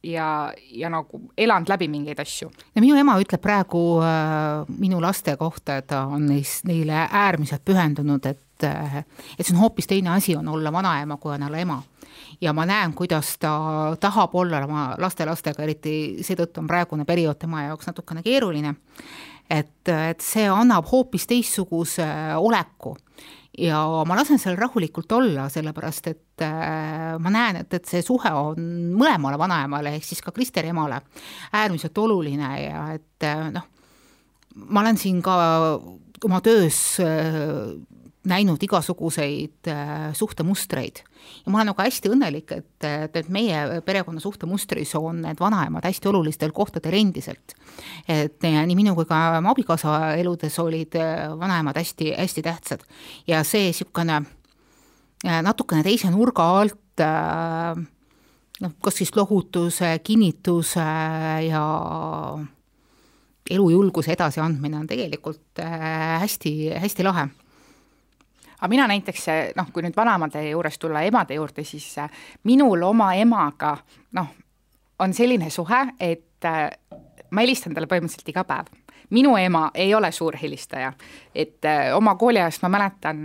ja, ja nagu elanud läbi mingeid asju. ja minu ema ütleb praegu äh, minu laste kohta, et ta on neis, neile äärmiselt pühendunud, et et see on hoopis teine asi, on olla vanaema, kui on olla ema ja ma näen, kuidas ta tahab olla oma lastelastega, eriti seetõttu on praegune periood tema jaoks natukene keeruline. et, et see annab hoopis teistsuguse oleku ja ma lasen seal rahulikult olla, sellepärast et äh, ma näen, et, et see suhe on mõlemale vanaemale ehk siis ka Kristeri emale äärmiselt oluline ja et äh, noh, ma olen siin ka oma töös näinud igasuguseid suhtemustreid ja ma olen nagu hästi õnnelik, et, et, meie perekonna suhtemustris on need vanaemad hästi olulistel kohtadel endiselt. et nii minu kui ka mu abikaasa eludes olid vanaemad hästi, hästi tähtsad ja see niisugune natukene teise nurga alt noh, kas siis lohutuse, kinnituse ja elujulguse edasiandmine on tegelikult hästi, hästi lahe aga mina näiteks noh, kui nüüd vanaemade juurest tulla emade juurde, siis äh, minul oma emaga noh, on selline suhe, et äh, ma helistan talle põhimõtteliselt iga päev. Minu ema ei ole suur helistaja, et äh, oma kooliajast ma mäletan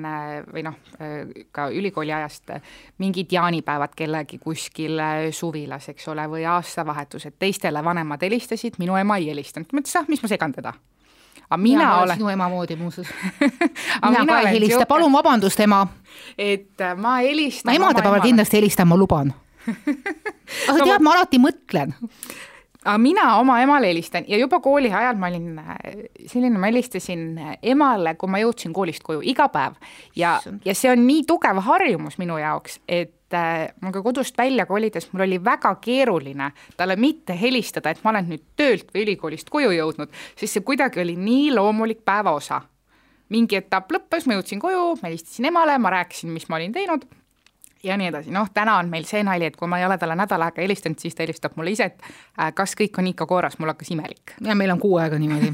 või noh ka ülikooli ajast mingid jaanipäevad kellegi kuskil suvilas, eks ole, või aastavahetused, teistele vanemad helistasid, minu ema ei helistanud, ma ütlesin, ah, mis ma segan teda aga mina, mina olen sinu ema moodi muuseas. Mina ka ei helista, palun vabandust, ema. et äh, ma helistan ma emadepäeval kindlasti helistan, ma luban. Aga no, tead, ma alati mõtlen. Aga mina oma emale helistan. Ja juba kooli ajal ma olin äh, selline, ma helistasin emale, kui ma jõudsin koolist koju iga päev. Ja, ja see on nii tugev harjumus minu jaoks, et äh, mul ka kodust välja kolides, mul oli väga keeruline talle mitte helistada, et ma olen nüüd töölt või ülikoolist koju jõudnud, sest see kuidagi oli nii loomulik päevaosa. mingi etapp lõppes, ma jõudsin koju, ma helistasin emale, ma rääkisin, mis ma olin teinud ja nii edasi, noh, täna on meil see nali, et kui ma ei ole talle nädal aega helistanud, siis ta helistab mulle ise, et äh, kas kõik on ikka korras, mul hakkas imelik. ja meil on kuu aega niimoodi.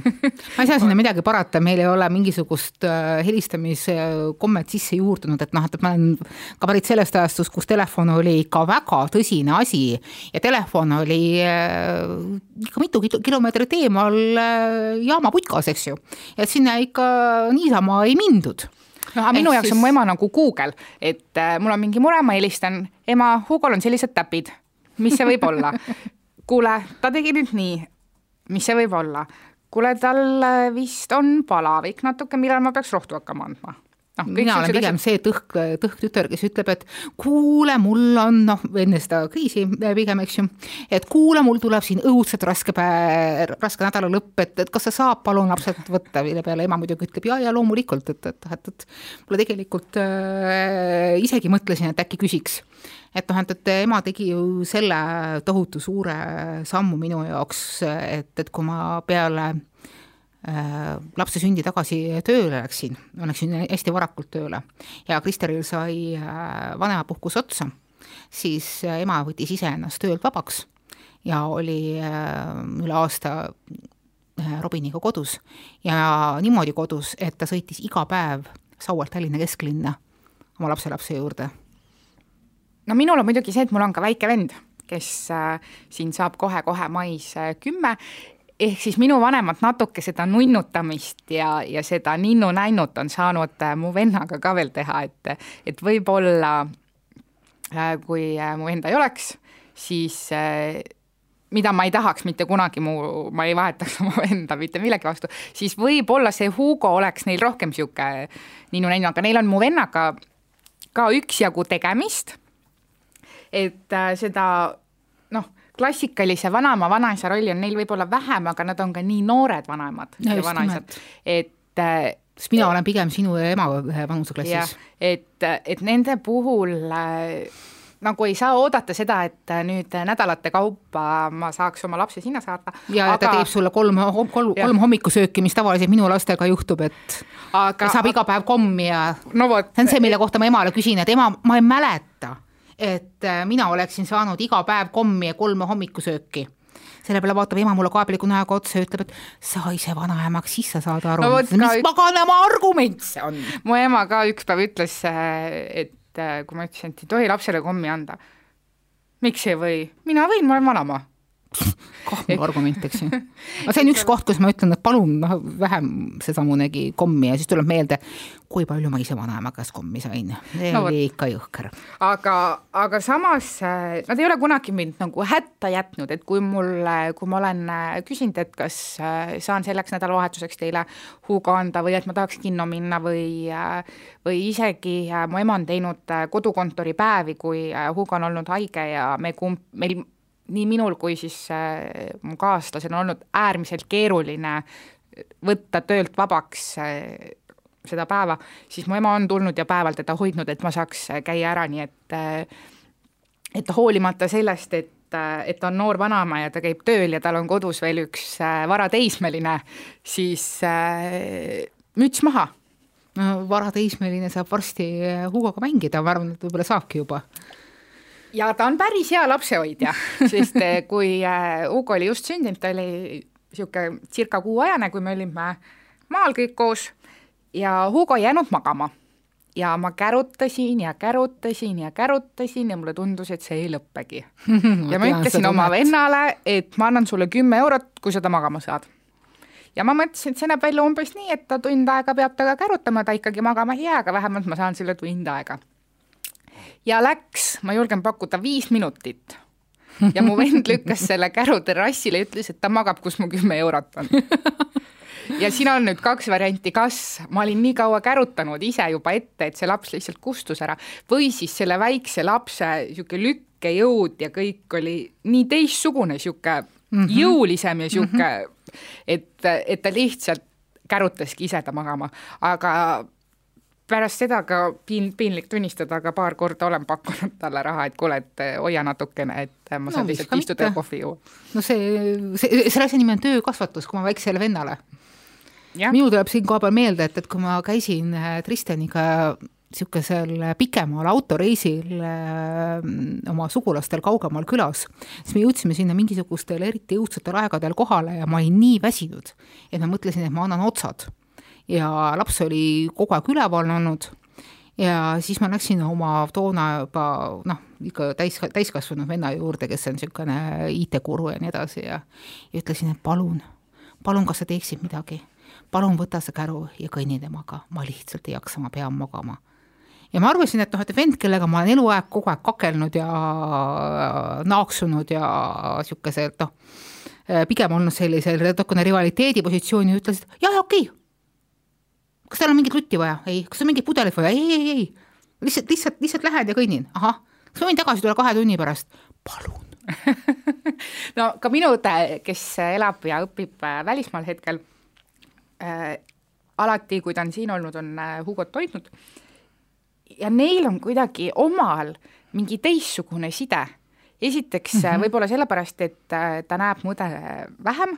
ma ei saa sinna midagi parata, meil ei ole mingisugust äh, helistamiskommet sisse juurdunud, et noh, et ma olen ka pärit sellest ajastust, kus telefon oli ikka väga tõsine asi ja telefon oli äh, ikka mitu kilomeetrit eemal äh, jaamaputkas, eks ju. et sinna ikka niisama ei mindud no aga minu jaoks siis... on mu ema nagu Google, et äh, mul on mingi mure, ma helistan, ema, Hugol on sellised täpid, mis see võib olla? kuule, ta tegi nüüd nii, mis see võib olla? kuule, tal äh, vist on palavik natuke, millal ma peaks rohtu hakkama andma noh, mina olen pigem see tõhk, tõhktütar, kes ütleb, et kuule, mul on noh, enne seda kriisi pigem, eks ju, et kuule, mul tuleb siin õudselt raske päev, raske nädala lõpp, et, et kas sa saad palun lapsed võtta, mille peale ema muidugi ütleb ja, ja loomulikult, et, et, et, et mulle tegelikult äh, isegi mõtlesin, et äkki küsiks. et noh, et, et ema tegi ju selle tohutu suure sammu minu jaoks, et, et kui ma peale lapse sündi tagasi tööle läksin, läksin hästi varakult tööle. Ja Kristeril sai äh, vanemapuhkus otsa, siis äh, ema võttis iseennast töölt vabaks ja oli üle aasta Robiniga kodus. Ja niimoodi kodus, et ta sõitis iga päev Saualt Tallinna kesklinna oma lapselapse juurde. no minul on muidugi see, et mul on ka väike vend, kes äh, siin saab kohe-kohe mais kümme ehk siis minu vanemad natuke seda nunnutamist ja, ja seda ninnu-nännut on saanud äh, mu vennaga ka veel teha, et, et võib-olla äh, kui äh, mu venda ei oleks, siis mida ma ei tahaks mitte kunagi, mu, ma ei vahetaks oma venda mitte millegi vastu, siis võib-olla see Hugo oleks neil rohkem niisugune ninnu-nännu, aga neil on mu vennaga ka üksjagu tegemist, et seda noh klassikalise vanaema, vanaisa rolli on neil võib-olla vähem, aga nad on ka nii noored vanaemad ja, vanaisad, et äh, sest mina olen pigem sinu ja ema vanuseklassis. et, et nende puhul äh, nagu ei saa oodata seda, et nüüd nädalate kaupa ma saaks oma lapse sinna saata. ja aga... ta teeb sulle kolm, kolm, kolm hommikusööki, mis tavaliselt minu lastega juhtub, et aga... saab iga päev kommi ja no, võt... see on see, mille kohta ma emale küsin, et ema, ma ei mäleta et äh, mina oleksin saanud iga päev kommi ja kolme hommikusööki selle peale vaatab ema mulle kaebliku näoga otsa ja ütleb, et sa ise vanaemaks, siis sa saad aru no,, mis üks... paganama argument see on. mu ema ka üks päev ütles, et äh, kui ma ütlesin, et ei tohi lapsele kommi anda. miks ei või? mina võin, ma olen vanaema kahvli argument, eks ju. aga see on üks koht, kus ma ütlen, et palun noh, vähem sedamunegi kommi ja siis tuleb meelde, kui palju ma ise vanaema käest kommi sain. see no, oli ikka jõhker. aga, aga samas äh, nad ei ole kunagi mind nagu hätta jätnud, et kui mul, kui ma olen äh, küsinud, et kas äh, saan selleks nädalavahetuseks teile Hugo anda või et ma tahaks kinno minna või, või isegi mu ema on teinud kodukontori päevi, kui Hugo on olnud haige ja me kumb, meil nii minul kui siis äh, mu kaaslasel on olnud äärmiselt keeruline võtta töölt vabaks äh, seda päeva, siis mu ema on tulnud ja päeval teda hoidnud, et ma saaks käia ära, nii et äh, et hoolimata sellest, et et ta on noor vanaema ja ta käib tööl ja tal on kodus veel üks varateismeline, siis müts maha. no varateismeline saab varsti Hugoga mängida, ma arvan, et võib-olla saabki juba ja ta on päris hea lapsehoidja, sest kui Hugo oli just sündinud, ta oli niisugune circa kuuajane, kui me olime maal kõik koos ja Hugo ei jäänud magama. ja ma kärutasin ja kärutasin ja kärutasin ja mulle tundus, et see ei lõppegi. ja ma ütlesin oma vennale, et ma annan sulle kümme eurot, kui sa ta magama saad. ja ma mõtlesin, et see näeb välja umbes nii, et ta tund aega peab temaga kärutama, ta ikkagi magama ei jää, aga vähemalt ma saan selle tund aega. Ja läks, ma julgen pakkuda, viis minutit ja mu vend lükkas selle käru terrassile ja ütles, et ta magab, kus mu kümme eurot on ja siin on nüüd kaks varianti, kas ma olin nii kaua kärutanud ise juba ette, et see laps lihtsalt kustus ära või siis selle väikse lapse niisugune lükkejõud ja kõik oli nii teistsugune, niisugune mm -hmm. jõulisem ja niisugune mm, -hmm. et, et ta lihtsalt kärutaski ise ta magama, aga pärast seda ka piin-, piinlik tunnistada, aga paar korda olen pakkunud talle raha, et kuule, et hoia natukene, et ma saan no, lihtsalt istuda ja kohvi juua. no see, see, selle asja nimi on töökasvatus, kui ma väiksele vennale minul tuleb siin koha peal meelde, et, et kui ma käisin äh, Tristeniga niisugusel pikemal autoreisil oma sugulastel kaugemal külas, siis me jõudsime sinna mingisugustel eriti õudsetel aegadel kohale ja ma olin nii väsinud, et ma mõtlesin, et ma annan otsad. Ja laps oli kogu aeg üleval olnud. Ja siis ma läksin oma toona juba noh, ikka täis, täiskasvanud venna juurde, kes on niisugune IT-guru ja nii edasi ja ja ütlesin, et palun, palun, kas sa teeksid midagi? Palun võta see käru ja kõnni temaga, ma lihtsalt ei jaksa, ma pean magama. ja ma arvasin, et noh, et vend, kellega ma olen eluaeg kogu aeg kakelnud ja naaksunud ja niisuguselt noh, pigem olnud sellisel natukene rivaliteedi positsiooni, ütles, et jah, okei. okay.. Kas teil on mingit lutti vaja? ei. kas on mingit pudelit vaja? ei, ei, ei. lihtsalt, lihtsalt, lihtsalt lähen ja kõnnin. ahah, kas ma võin tagasi tulla kahe tunni pärast? palun no ka minu õde, kes elab ja õpib välismaal hetkel äh, alati, kui ta on siin olnud, on äh, Hugot hoidnud ja neil on kuidagi omal mingi teistsugune side. esiteks mm -hmm. võib-olla sellepärast, et äh, ta näeb mu õde vähem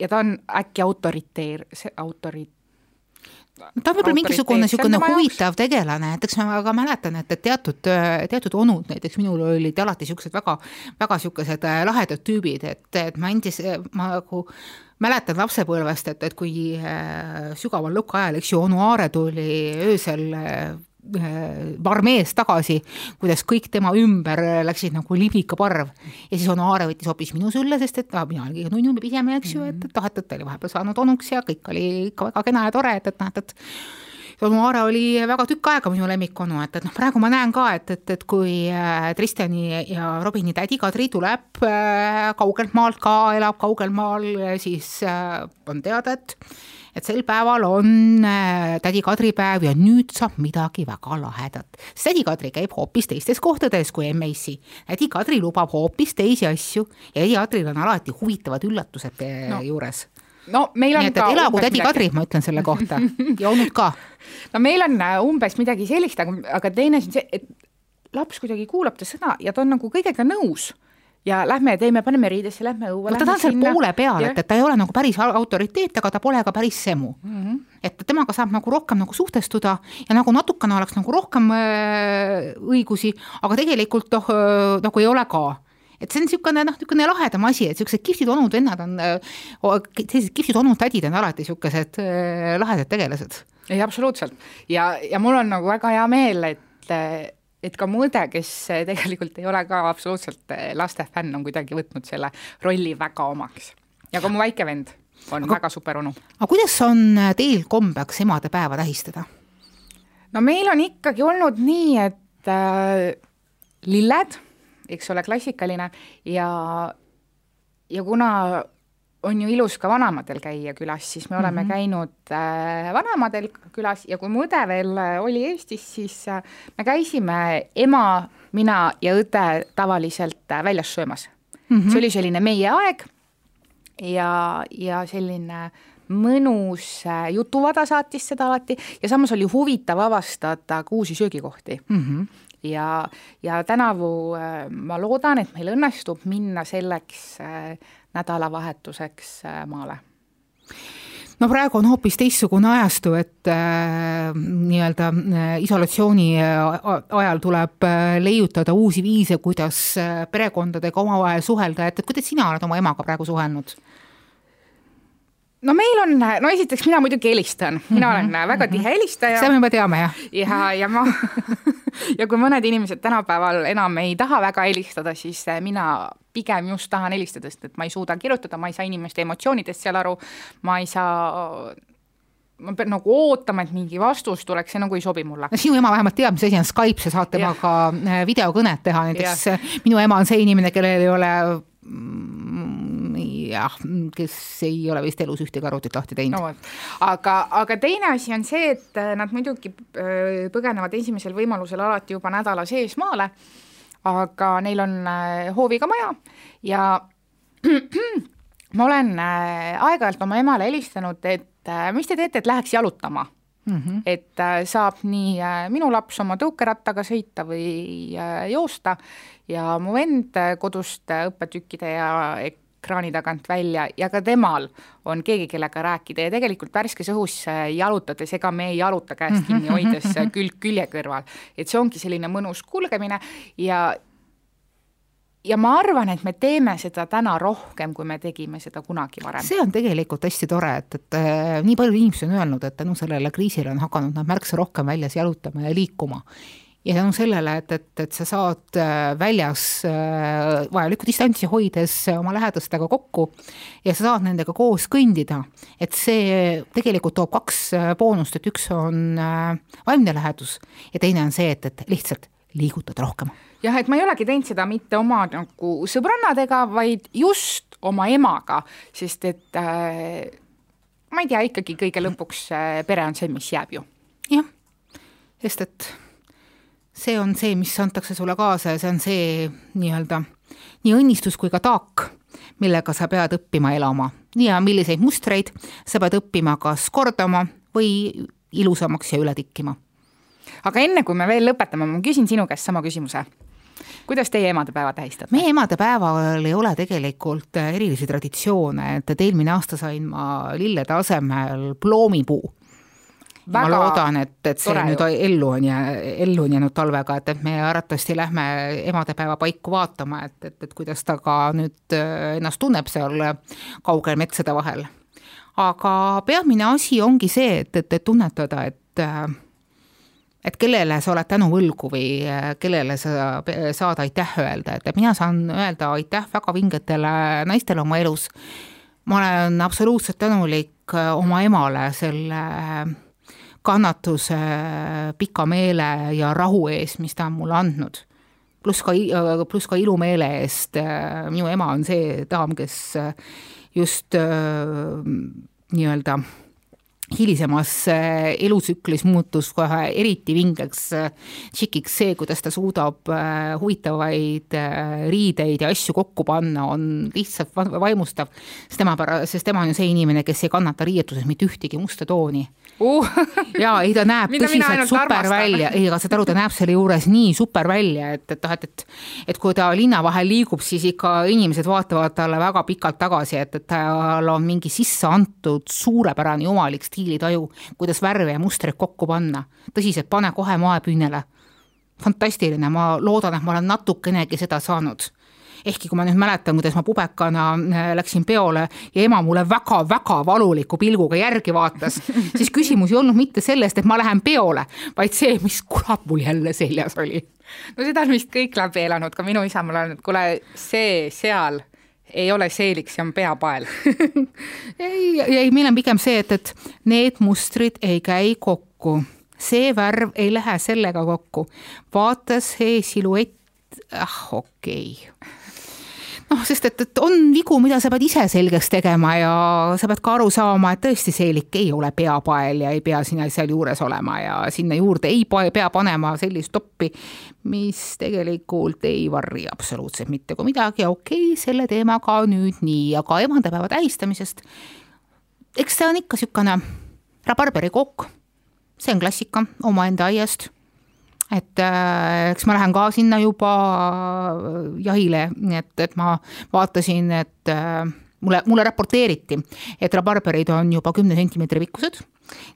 ja ta on äkki autoriteer, see autorit-, ta on võib-olla mingisugune niisugune huvitav jaoks. tegelane, näiteks ma ka mäletan, et, et teatud, teatud onud, näiteks minul olid alati niisugused väga, väga niisugused lahedad tüübid, et, et ma endis, ma nagu mäletan lapsepõlvest, et, et kui äh, sügaval lõukaajal, eks ju, onu Aare tuli öösel äh, armeest tagasi, kuidas kõik tema ümber läksid nagu liblikaparv ja siis onu Aare võttis hoopis minu sülle, sest et ah, mina olin kõige nunnum ja pisem, eks ju, et, et ah, et ta oli vahepeal saanud onuks ja kõik oli ikka väga kena ja tore, et, et noh, et, et onu Aare oli väga tükk aega minu lemmikonu, et, et noh, praegu ma näen ka, et, et, et kui äh, Tristani ja Robini tädi Kadri tuleb äh, kaugelt maalt ka, elab kaugel maal, siis äh, on teada, et et sel päeval on tädi Kadri päev ja nüüd saab midagi väga lahedat. sest tädi Kadri käib hoopis teistes kohtades kui M-Ace. tädi Kadri lubab hoopis teisi asju ja tädi Kadril on alati huvitavad üllatused no. juures no meil on nii et, et elagu tädi Kadri, ma ütlen selle kohta ja olnud ka. no meil on äh, umbes midagi sellist, aga, aga teine asi on see, et laps kuidagi kuulab ta sõna ja ta on nagu kõigega nõus ja lähme teeme, paneme riidesse, lähme õue. ta on seal poole peal, et, et ta ei ole nagu päris autoriteet, aga ta pole ka päris semu mm. -hmm. et temaga saab nagu rohkem nagu suhtestuda ja nagu natukene oleks nagu rohkem äh, õigusi, aga tegelikult noh äh,, nagu ei ole ka et see on niisugune noh, niisugune lahedam asi, et niisugused kihvtid onud-vennad on, sellised kihvtid onud-tädid on alati niisugused äh, lahedad tegelased. ei, absoluutselt. ja, ja mul on nagu väga hea meel, et et ka mu õde, kes tegelikult ei ole ka absoluutselt laste fänn, on kuidagi võtnud selle rolli väga omaks. ja ka mu väike vend on aga, väga super onu. aga kuidas on teil kombeks emadepäeva tähistada? no meil on ikkagi olnud nii, et äh, lilled eks ole, klassikaline ja, ja kuna on ju ilus ka vanaemadel käia külas, siis me oleme mm -hmm. käinud äh, vanaemadel külas ja kui mu õde veel äh, oli Eestis, siis äh, me käisime ema, mina ja õde tavaliselt äh, väljas söömas mm. -hmm. see oli selline meie aeg ja, ja selline mõnus äh, jutuvada saatis seda alati ja samas oli huvitav avastada ka uusi söögikohti mm. -hmm. ja, ja tänavu äh, ma loodan, et meil õnnestub minna selleks nädalavahetuseks maale no praegu on hoopis teistsugune ajastu, et äh, nii-öelda äh, isolatsiooni ajal tuleb äh, leiutada uusi viise, kuidas äh, perekondadega omavahel suhelda, et kuidas sina oled oma emaga praegu suhelnud? No meil on, no esiteks mina muidugi helistan, mina mm -hmm. olen väga tihe helistaja. seda me juba teame, jah. ja, ja ma ja kui mõned inimesed tänapäeval enam ei taha väga helistada, siis mina pigem just tahan helistada, sest et ma ei suuda kirjutada, ma ei saa inimeste emotsioonidest seal aru, ma ei saa ma pean nagu ootama, et mingi vastus tuleks, see nagu ei sobi mulle. no sinu ema vähemalt teab, mis asi on Skype, sa saad temaga äh, videokõnet teha, näiteks ja. minu ema on see inimene, kellel ei ole jah, kes ei ole vist elus ühtegi arvutit lahti teinud no,. aga, aga teine asi on see, et nad muidugi äh, põgenevad esimesel võimalusel alati juba nädala sees maale aga neil on äh, hooviga maja ja ma olen äh, aeg-ajalt oma emale helistanud, et äh, mis te teete, et läheks jalutama Mm -hmm. et saab nii minu laps oma tõukerattaga sõita või joosta ja mu vend kodust õppetükkide ja ekraani tagant välja ja ka temal on keegi, kellega rääkida ja tegelikult värskes õhus jalutades, ega me ei jaluta käest kinni hoides külg külje kõrval. et see ongi selline mõnus kulgemine ja ja ma arvan, et me teeme seda täna rohkem, kui me tegime seda kunagi varem. see on tegelikult hästi tore, et, et äh, nii paljud inimesed on öelnud, et tänu sellele kriisile on hakanud nad märksa rohkem väljas jalutama ja liikuma ja tänu sellele, et, et, et sa saad äh, väljas äh, vajalikku distantsi hoides oma lähedastega kokku ja sa saad nendega koos kõndida, et see tegelikult toob kaks äh, boonust, et üks on vaimne lähedus ja teine on see, et, et lihtsalt liigutad rohkem. Jah, et ma ei olegi teinud seda mitte oma nagu sõbrannadega, vaid just oma emaga, sest et äh, ma ei tea, ikkagi kõige lõpuks äh, pere on see, mis jääb ju. jah, sest et see on see, mis antakse sulle kaasa ja see on see nii-öelda nii õnnistus kui ka taak, millega sa pead õppima elama ja milliseid mustreid sa pead õppima kas kordama või ilusamaks ja üle tikkima. aga enne, kui me veel lõpetame, ma küsin sinu käest sama küsimuse kuidas teie emadepäeva tähistate? meie emadepäeval ei ole tegelikult erilisi traditsioone, et, et eelmine aasta sain ma lillede asemel ploomipuu ma loodan, et, et see nüüd ju. ellu on ja ellu on jäänud talvega, et, et me arvatavasti lähme emadepäeva paiku vaatama, et, et, et kuidas ta ka nüüd äh, ennast tunneb seal kaugel metsade vahel. aga peamine asi ongi see, et, et, et tunnetada, et äh, et kellele sa oled tänu võlgu või äh, kellele sa saad aitäh öelda, et, et mina saan öelda aitäh väga vingetele naistele oma elus. ma olen absoluutselt tänulik oma emale selle kannatuse, pika meele ja rahu eest, mis ta on mulle andnud. pluss ka, pluss ka ilumeele eest, minu ema on see daam, kes just nii-öelda hilisemas elutsüklis muutus kohe eriti vingeks tšikiks see, kuidas ta suudab huvitavaid riideid ja asju kokku panna, on lihtsalt vaimustav. sest tema pära-, sest tema on ju see inimene, kes ei kannata riietuses mitte ühtegi musta tooni uh. ja ei, ta näeb tõsiselt super armastan. välja, ei, aga saad aru, ta näeb selle juures nii super välja, et, et noh, et, et et kui ta linna vahel liigub, siis ikka inimesed vaatavad talle väga pikalt tagasi, et, et tal on mingi sisse antud suurepärane jumalik stiilitaju, kuidas värve ja mustreid kokku panna. tõsiselt, pane kohe moepüünele. fantastiline, ma loodan, et ma olen natukenegi seda saanud ehkki kui ma nüüd mäletan, kuidas ma pubekana äh, läksin peole ja ema mulle väga-väga valuliku pilguga järgi vaatas, siis küsimus ei olnud mitte sellest, et ma lähen peole, vaid see, mis kurat mul jälle seljas oli. no seda on vist kõik läbi elanud, ka minu isa mulle öelnud, kuule, see seal ei ole seelik, see on peapael ei, ei, meil on pigem see, et, et need mustrid ei käi kokku, see värv ei lähe sellega kokku. vaata see siluett, ah okei okay noh, sest et, et on vigu, mida sa pead ise selgeks tegema ja sa pead ka aru saama, et tõesti, seelik ei ole peapael ja ei pea sina seal juures olema ja sinna juurde ei pea panema sellist toppi, mis tegelikult ei varri absoluutselt mitte kui midagi. Ja okei okay,, selle teemaga nüüd nii, aga emadepäeva tähistamisest. Eks ta on ikka niisugune rabarberikook, see on klassika omaenda aiast et äh, eks ma lähen ka sinna juba jahile, et, et ma vaatasin, et äh, mulle, mulle raporteeriti, et rabarberid on juba kümne sentimeetri pikkused,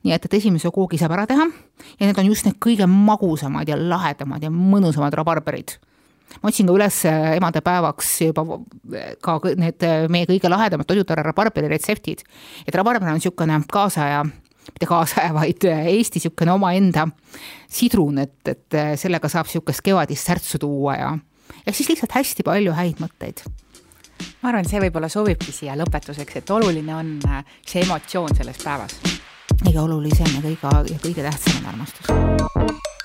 nii et, et esimese koogi saab ära teha ja need on just need kõige magusamad ja lahedamad ja mõnusamad rabarberid. ma otsin ka üles emadepäevaks juba ka need meie kõige lahedamad toidutore rabarberi retseptid, et rabarber on niisugune kaasaja mitte kaasaja, vaid Eesti niisugune omaenda sidrun, et, et sellega saab niisugust kevadist särtsu tuua ja, ja siis lihtsalt hästi palju häid mõtteid ma arvan, see võib-olla sobibki siia lõpetuseks, et oluline on äh, see emotsioon selles päevas. kõige olulisem ja kõige, kõige tähtsam on armastus